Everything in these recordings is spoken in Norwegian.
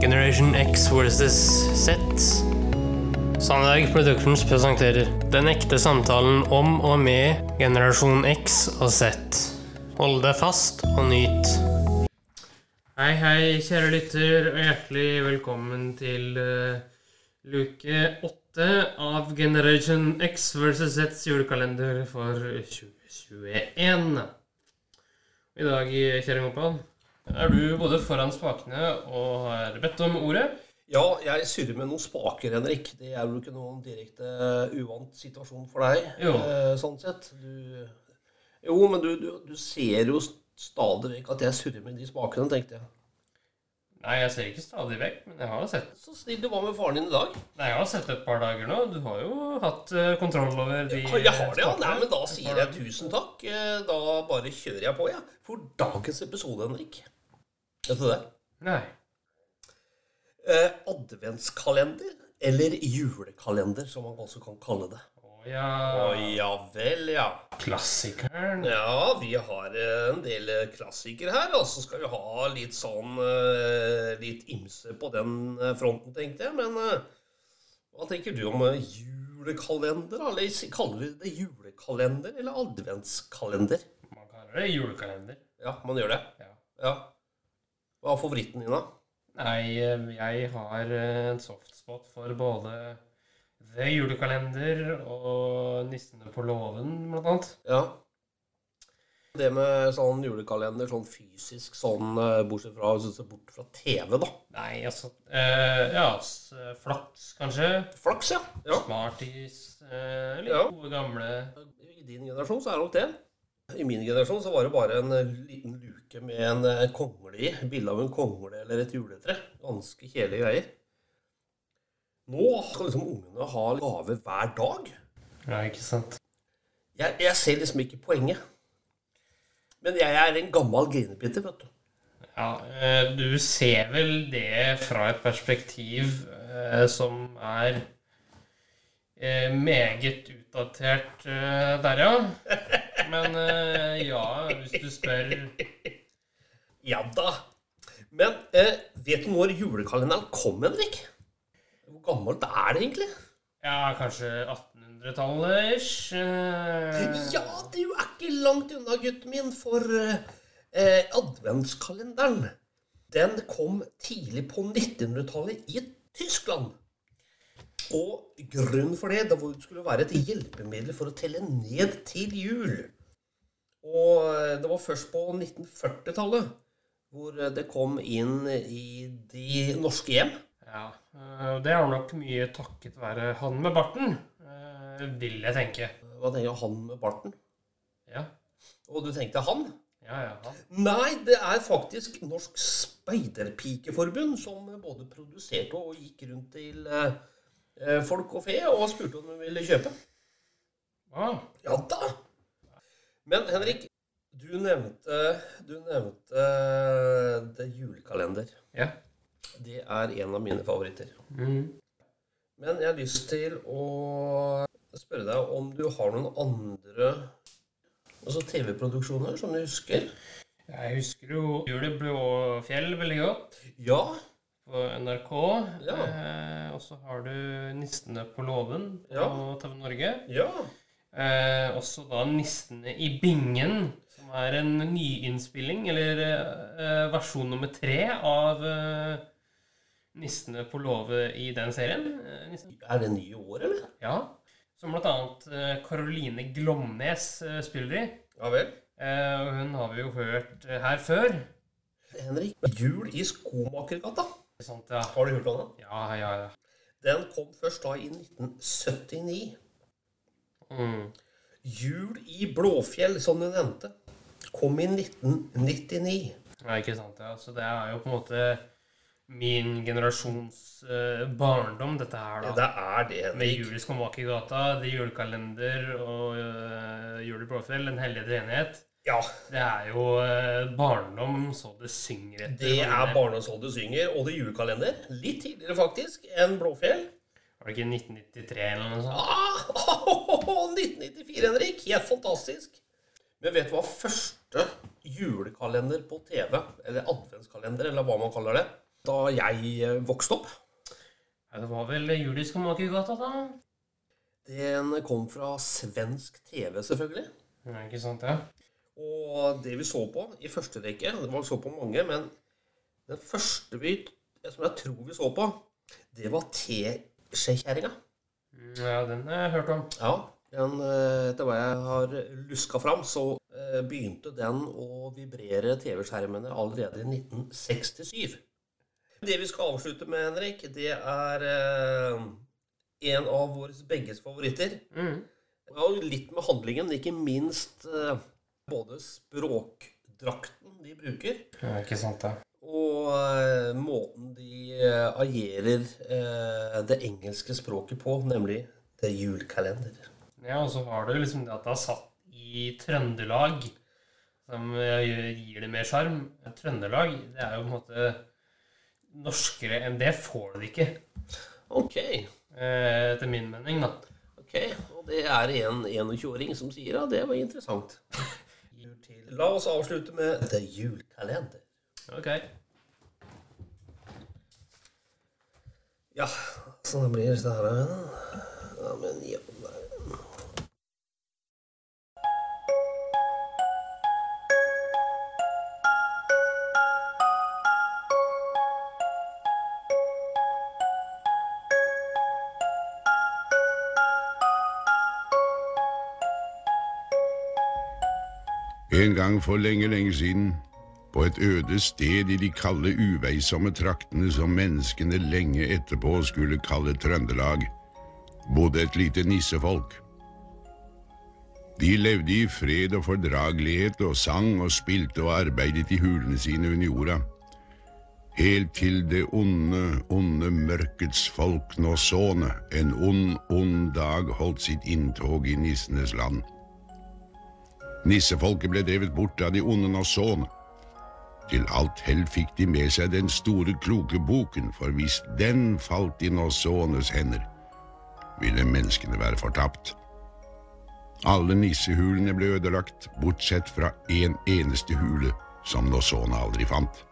Generation X versus Z. Sandberg Productions presenterer Den ekte samtalen om og med generasjon X og Z. Hold deg fast og nyt. Hei, hei, kjære lytter, og hjertelig velkommen til uh, luke åtte av Generation X versus Zs julekalender for 2021. I dag, kjære kompagn, er du både foran spakene og har bedt om ordet. Ja, jeg surrer med noen spaker, Henrik. Det er jo ikke noen direkte uvant situasjon for deg. Jo. Eh, sånn sett. Du, jo, men du, du, du ser jo stadig vekk at jeg surrer med de spakene, tenkte jeg. Nei, jeg ser ikke stadig vekk, men jeg har sett Så snill du var med faren din i dag. Nei, jeg har sett et par dager nå. Du har jo hatt eh, kontroll over de Ja, jeg har det, ja. Nei, men da sier jeg tusen takk. Eh, Da bare kjører jeg på, jeg. For dagens episode, Henrik Vet du det? Nei. Eh, adventskalender. Eller julekalender, som man også kan kalle det. Å ja. Å ja vel, ja. Klassikeren. Ja, vi har en del eh, klassikere her, og så skal vi ha litt sånn eh, Litt ymse på den eh, fronten, tenkte jeg. Men hva tenker du om julekalender? Eller kaller vi det julekalender eller adventskalender? Man kaller det julekalender. Ja, man gjør det. Ja. Ja. Hva er favoritten din, da? Nei, eh, jeg har eh, en softspot for både The Julekalender og Nissene på låven, blant annet. Ja. Det med sånn julekalender, sånn fysisk, sånn eh, bortsett fra, bort fra TV, da. Nei, altså eh, Ja, flaks, kanskje. Flaks, ja. ja. Smarties. Eh, litt Ja. gode, gamle I din generasjon så er det nok det. I min generasjon så var det bare en eh, liten luke med en eh, kongle i. Bilde av en kongle eller et juletre. Ganske kjedelige greier. Nå skal liksom ungene ha gave hver dag. Ja, ikke sant? Jeg, jeg ser liksom ikke poenget. Men jeg er en gammel grinebitter, vet du. Ja, eh, du ser vel det fra et perspektiv som er meget utdatert der, ja. Men uh, ja, hvis du spør Ja da. Men uh, vet du når julekalenderen kom, Henrik? Hvor gammelt er det egentlig? Ja, kanskje 1800-tallet ish. eh, Ja, du er ikke langt unna, gutten min, for adventskalenderen den kom tidlig på 1900-tallet i Tyskland. Og grunnen for det, det skulle være et hjelpemiddel for å telle ned til jul. Og eh, det var først på 1940-tallet hvor eh, det kom inn i de norske hjem. Ja, eh, det er nok mye takket være han med barten, vil jeg tenke. Hva tenker han med barten? Ja, Og du tenkte han? ja, ja. han. Nei, det er faktisk Norsk Speiderpikeforbund som både produserte og gikk rundt til folk og fe og spurte om de ville kjøpe. Ah, Ja da! Men Henrik, du nevnte, du nevnte eh, det julekalender. ja. Det er en av mine favoritter. Mm. Men jeg har lyst til å spørre deg om du har noen andre altså TV-produksjoner som du husker? Jeg husker jo Juleblå fjell veldig godt. Ja. på NRK. Ja. Eh, og så har du 'Nissene på låven' på Ja. TV Norge. Ja. Eh, også da 'Nissene i bingen', som er en nyinnspilling, eller eh, versjon nummer tre av eh, 'Nissene på låve' i den serien. Eh, Er det nye år, eller? ja. Som blant annet eh, Glomnes eh, spiller i. Ja vel. Eh, og hun har vi jo hørt her før. Henrik, Jul i Skomakergata. Sant, ja. Har du hørt om den? Ja, ja, ja. Den kom først da i 1979. Mm. Jul i Blåfjell, som du nevnte, kom i 1999. Ja, ikke sant. ja. Så det er jo på en måte min generasjons uh, barndom, dette her, da. Det er det, Med jul i Skomakergata, er Julekalender og uh, Jul i Blåfjell, Den hellige treenighet. Ja, Det er jo uh, barndom så det synger etter. det er barndom så du synger, og det er julekalender. Litt tidligere, faktisk, enn Blåfjell. Var det ikke 1993 eller noe sånt? Ah, 1994, Henrik. Helt fantastisk. Men vet du hva første julekalender på TV, eller adventskalender, eller hva man kaller det, da jeg eh, vokste opp. Ja, det var vel jul i Skomakergata, da? Den kom fra svensk TV, selvfølgelig. Ja, ikke sant, ja? Og det vi så på i første rekke Det var så på mange, men den første vi, som jeg tror vi så på, det var Teskjekjerringa. Ja, den har jeg hørt om. Ja, den, eh, etter hva jeg har luska fram, så eh, begynte den å vibrere TV-skjermene allerede i 1967. Det vi skal avslutte med, Henrik, det er eh, en av våre begges favoritter. Mm. Ja, litt med handlingen, ikke minst eh, både språkdrakten de bruker, Ja, ikke sant, ja. Og eh, måten de eh, agerer eh, det engelske språket på, nemlig det er Julekalender. Ja, og så var det jo liksom det at det er satt i Trøndelag, som gir det mer sjarm. Trøndelag, det er jo på en måte norskere enn det får det ikke, Ok, etter min mening, da. ok. Og det er en 21-åring som sier ja, det var interessant. La oss avslutte med The Julekalender. Ok. Ja, sånn det blir dette her. ja. Ja, men ja, nei. En gang for lenge, lenge siden, på et øde sted i de kalde, uveisomme traktene som menneskene lenge etterpå skulle kalle Trøndelag, bodde et lite nissefolk. De levde i fred og fordragelighet og sang og spilte og arbeidet i hulene sine under jorda, helt til det onde, onde mørkets folk nå såne en ond, ond dag holdt sitt inntog i nissenes land. Nissefolket ble drevet bort av de onde nasåne. Til alt hell fikk de med seg den store, kloke boken, for hvis den falt i Nåsånes hender, ville menneskene være fortapt. Alle nissehulene ble ødelagt, bortsett fra en eneste hule som Nåsåne aldri fant.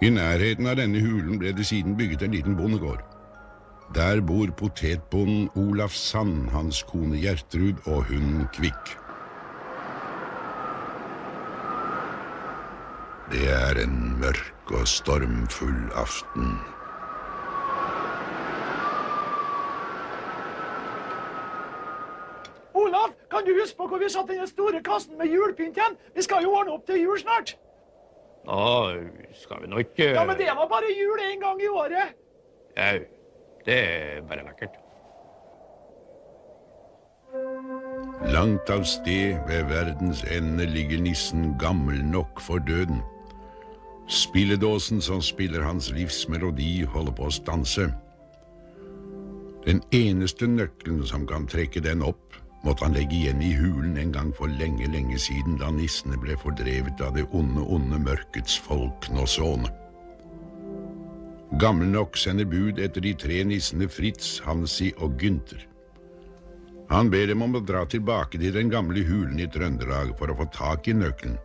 I nærheten av denne hulen ble det siden bygget en liten bondegård. Der bor potetbonden Olaf Sand, hans kone Gjertrud og hunden Kvikk. Det er en mørk og stormfull aften. Olav, kan du huske på hvor vi satte den store kassen med julepynt igjen? Vi skal jo ordne opp til jul snart. Nå skal vi nå ikke Ja, men det var bare jul en gang i året. Jau, det er bare vakkert. Langt av sted ved verdens ende ligger nissen gammel nok for døden. Spilledåsen som spiller hans livs melodi, holder på å stanse. Den eneste nøkkelen som kan trekke den opp, måtte han legge igjen i hulen en gang for lenge, lenge siden, da nissene ble fordrevet av det onde, onde mørkets folk Nossone. Gammel nok sender bud etter de tre nissene Fritz, Hansi og Gynter. Han ber dem om å dra tilbake til den gamle hulen i Trøndelag for å få tak i nøkkelen.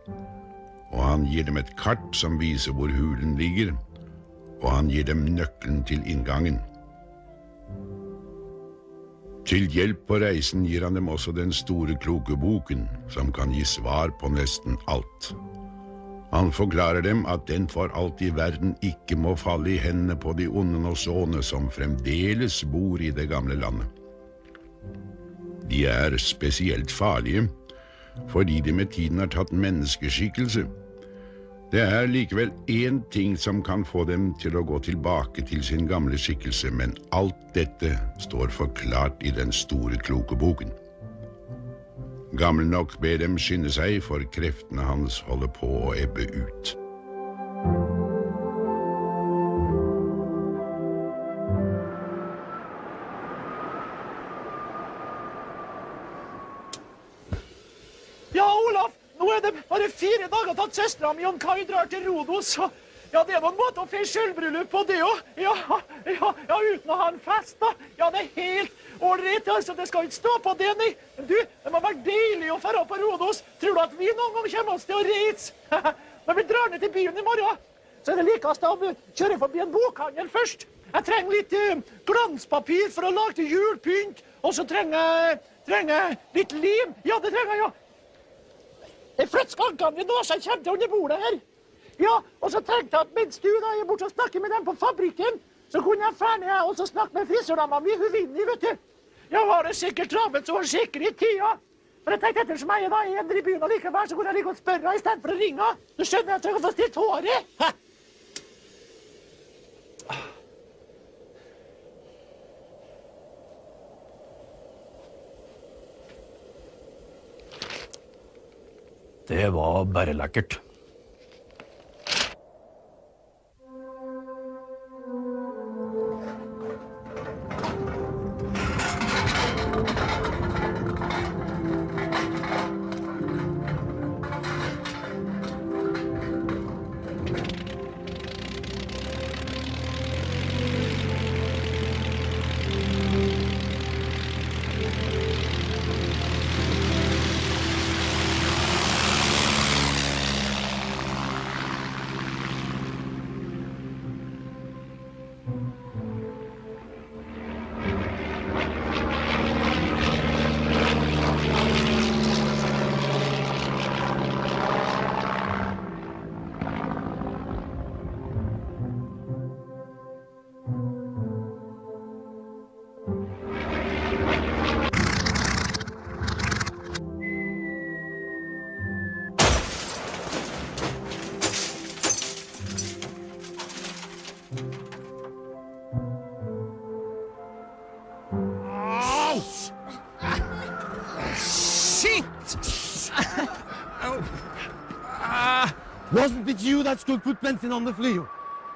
Og han gir dem et kart som viser hvor hulen ligger, og han gir dem nøkkelen til inngangen. Til hjelp på reisen gir han dem også den store, kloke boken, som kan gi svar på nesten alt. Han forklarer dem at den for alt i verden ikke må falle i hendene på de onde nosone som fremdeles bor i det gamle landet. De er spesielt farlige fordi de med tiden har tatt menneskeskikkelse. Det er likevel én ting som kan få dem til å gå tilbake til sin gamle skikkelse, men alt dette står forklart i den store, kloke boken. Gammel nok ber dem skynde seg, for kreftene hans holder på å ebbe ut. Fire dager til at søstera mi og Kai drar til Rodos. og Ja, det er noen måte å feire sølvbryllup på, det òg. Ja, ja, ja, uten å ha en fest, da. Ja, det er helt ålreit. Altså, det skal ikke stå på det, nei. Men du, det må være deilig å dra på Rodos. Tror du at vi noen gang kommer oss til å reise? Når vi drar ned til byen i morgen, så er det likest å kjøre forbi en bokhandel først. Jeg trenger litt eh, glanspapir for å lage til julepynt. Og så trenger jeg litt lim. Ja, det trenger jeg, ja. Jeg flytter skankene mine så jeg kommer til under bordet her. Ja, og så tenkte jeg at mens du da er borte og snakker med dem på fabrikken, så kunne jeg ferdig jeg også snakke med frisørdama mi, hun Vinni, vet du. Jeg har det sikkert travelt, så hun har sikkert tida. Men jeg tenkte ettersom jeg da er i byen allikevel, så kunne jeg like godt spørre istedenfor å ringe. Du skjønner jeg at jeg kan få stilt håret. Det var bare lekkert. You that skulle put benzin on the flue?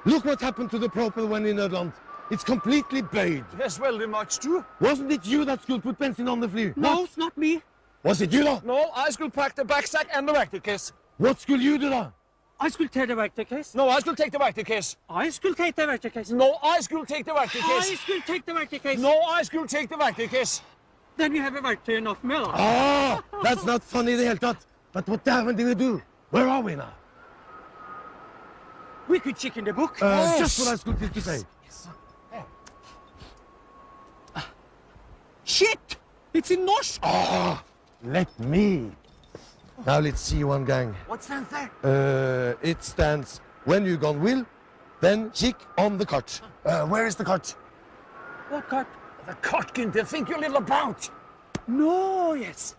Look what happened to the propel when in Nederland. It's completely buried. Yes, very much too. Wasn't it you that skulle put benzin on the flue? No, it's not me. Was it you da? No, I should pack the backsack and the reactor case. What skulle you do da? I skulle take the reactor case. No, I should take the reactor case. I skulle take the reactor case. No, I should take the reactor I case. skulle take the reactor case. No, I should take the reactor case. Then you have a reactor enough mill. Ah, that's not funny i det hele. But what the heaven did we do? Where are we now? We could check in the book. Uh, Just what I was going to say. Shit! It's in norsk. Ah, let me. Now let's see one gang. What stands there? Uh, it stands, when you gone will, then kick on the cart. Uh, where is the cart? What card? The Kotkin to think you little about. No, yes.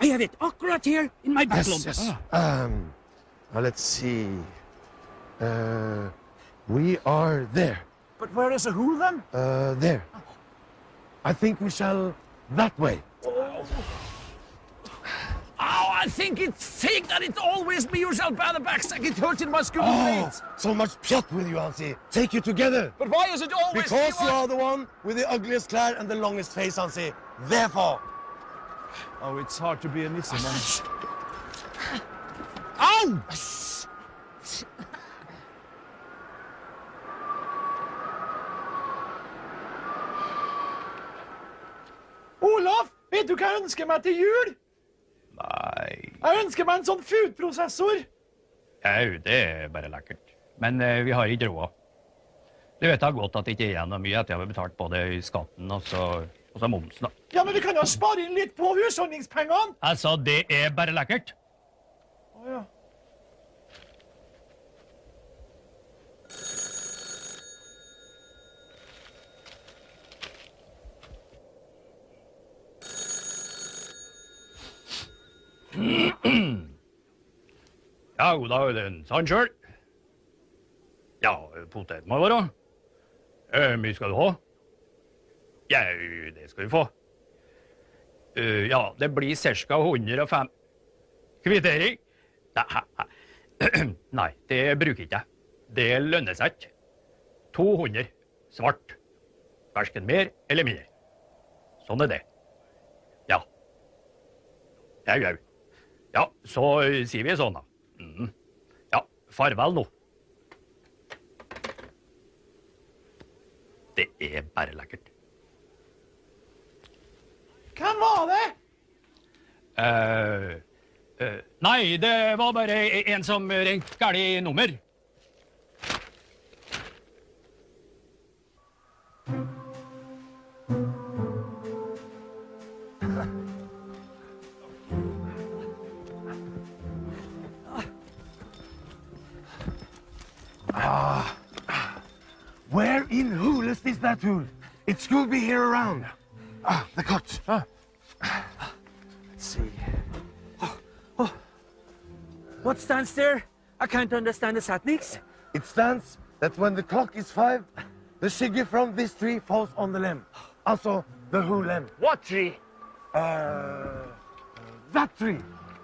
I have it accurate here in my back Yes, yes. Um, now let's see. Uh, we are there. But where is the who then? Uh, there. I think we shall that way. Oh, Oh, I think it's fake that it's always me who shall bear the backsack. It hurts in my school Oh, blades. so much pjat with you, Hansi. Take you together. But why is it always Because you are the one with the ugliest clad and the longest face, Hansi. Therefore. Oh, it's hard to be a Nisse, man. Ow! Vet du hva jeg ønsker meg til jul? Nei Jeg ønsker meg en sånn food-prosessor. Jau, det er bare lekkert. Men eh, vi har ikke råd. Du vet da godt at det ikke er igjen noe mye etter at vi har betalt både skatten og så, og så momsen. da. Ja, men vi kan jo spare inn litt på husholdningspengene. Altså, det er bare lekkert. Å ja. Ja, god dag, en sann sjøl. Ja, potet må være. Hvor mye skal du ha? Jau, det skal du få. Uh, ja, det blir ca. 105 Kvittering? Nei, det bruker ikke jeg. Det lønner seg ikke. 200 svart. Verken mer eller mindre. Sånn er det. Ja. Jau, jau. Ja, så sier vi sånn, da. Mm. Ja, farvel nå. Det er bare lekkert. Hvem var det? Uh, uh, nei, det var bare en som ringte galt nummer. That hole? It should be here around. Ah, the cot. Let's see. Oh, oh. What stands there? I can't understand the satniks. It stands that when the clock is five, the sugar from this tree falls on the limb. Also, the whole limb. What tree? Uh, that tree.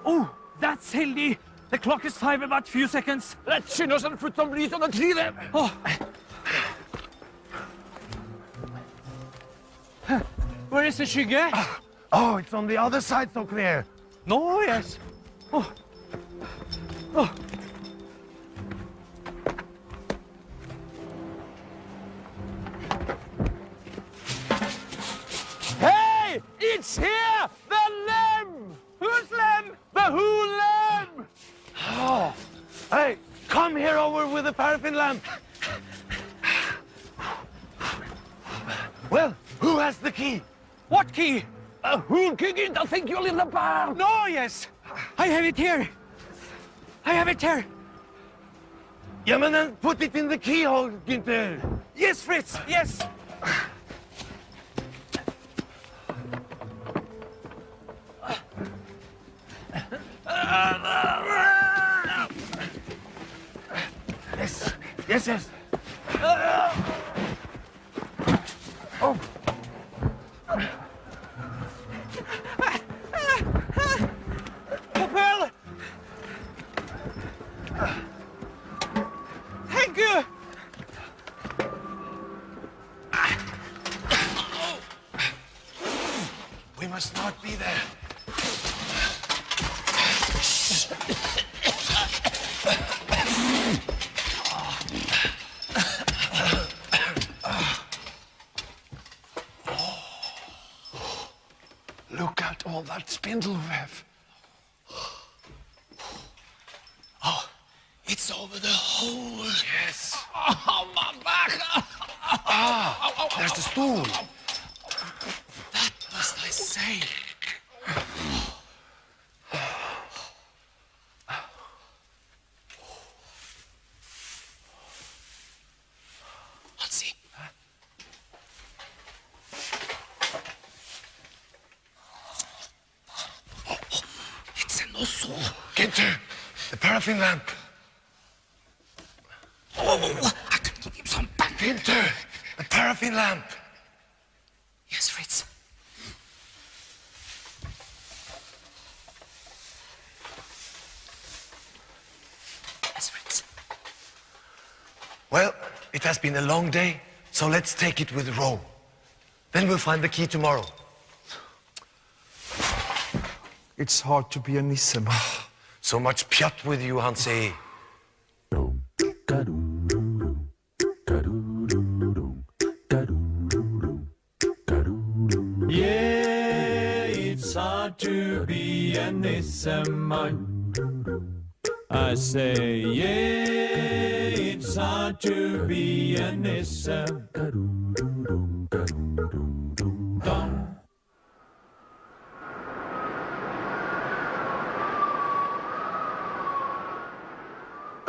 Oh, that's heldig. The clock is five about few seconds. Let's oss and put some leaves on the tree there. Oh. Where is the sugar? Ah, oh, it's on the other side so clear. No, yes. Oh. Oh. Who can I think you're in the barn? No, yes. I have it here. I have it here. Yeah, but then put it in the keyhole, Günther. Yes, Fritz. Yes. Yes, yes, yes. Oh, Papel! Thank you! we must not be there. Look at all that spindle web. Oh, it's over the hole. Yes. Oh, my back. Ah, there's the stool. That must I say. Let's see. It's an nozzle. Ginter, the paraffin lamp. Oh, I can give him some back. Ginter, the paraffin lamp. Yes, Fritz. Yes, Fritz. Well, it has been a long day, so let's take it with Ro. Then we'll find the key tomorrow. It's hard to be a Nisseman. So much pjat with you, Hansi. Yeah, it's hard to be a Nisseman. I say, yeah, it's hard to be a Nisse.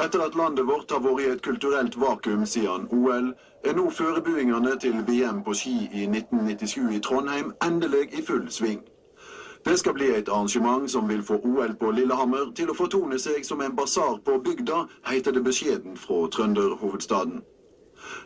Etter at landet vårt har vært i et kulturelt vakuum siden OL, er nå forberedelsene til VM på ski i 1997 i Trondheim endelig i full sving. Det skal bli et arrangement som vil få OL på Lillehammer til å fortone seg som en basar på bygda, heter det beskjeden fra trønderhovedstaden.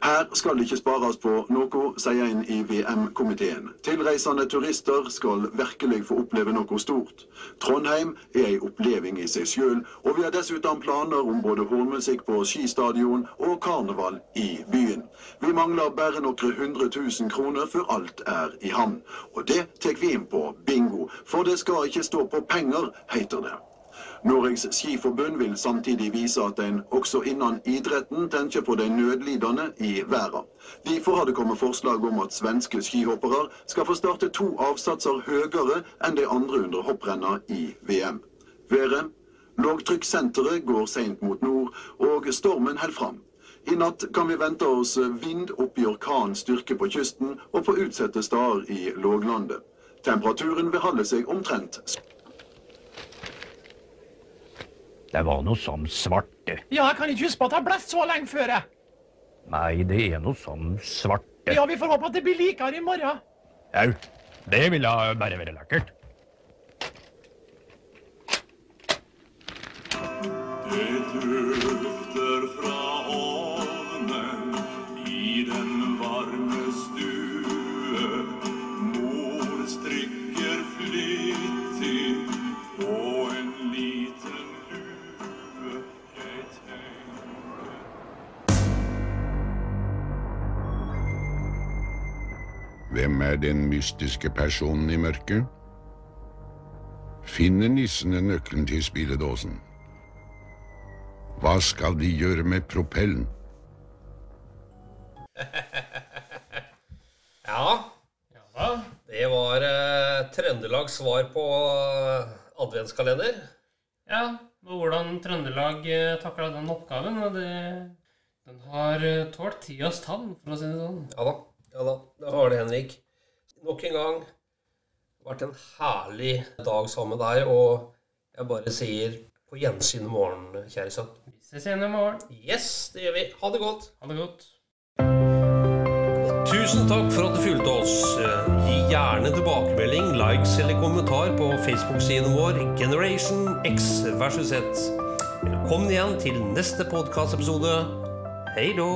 Her skal det ikke spares på noe, sier en i VM-komiteen. Tilreisende turister skal virkelig få oppleve noe stort. Trondheim er ei oppleving i seg sjøl, og vi har dessuten planer om både hornmusikk på skistadion og karneval i byen. Vi mangler bare noen hundre tusen kroner før alt er i havn. Og det tar vi inn på bingo, for det skal ikke stå på penger, heter det. Norges Skiforbund vil samtidig vise at en også innen idretten tenker på de nødlidende i verden. Derfor har det kommet forslag om at svenske skihoppere skal få starte to avsatser høyere enn de andre under hopprenna i VM. Været? Lågtrykkssenteret går seint mot nord, og stormen holder fram. I natt kan vi vente oss vind opp i orkanens styrke på kysten og på utsatte steder i låglandet. Temperaturen vil holde seg omtrent Det var noe som svarte. Ja, jeg kan ikke huske på at har blåst så lenge før. jeg. Nei, det er noe sånn svarte Ja, vi får håpe at det blir likere i morgen. Au, det ville bare være lekkert. Det dufter fra mystiske personen i mørket? Finner nissene nøkkelen til spilledåsen? Hva skal de gjøre med propellen? Ja, det var eh, Trøndelags svar på eh, adventskalender. Ja, og hvordan Trøndelag eh, takla den oppgaven, og det, den har eh, tålt tidas tann, for å si det sånn. Ja da, ja da, det har det, Henrik. Nok en gang vært en herlig dag sammen med deg, og jeg bare sier på gjensyn i morgen, kjære sønn. Vi ses igjen i morgen. Yes, det gjør vi. Ha det godt. Ha det godt. Tusen takk for at du fulgte oss. Gi gjerne tilbakemelding, likes eller kommentar på Facebook-siden vår Generation X versus Z. Velkommen igjen til neste podkastepisode. Hei då!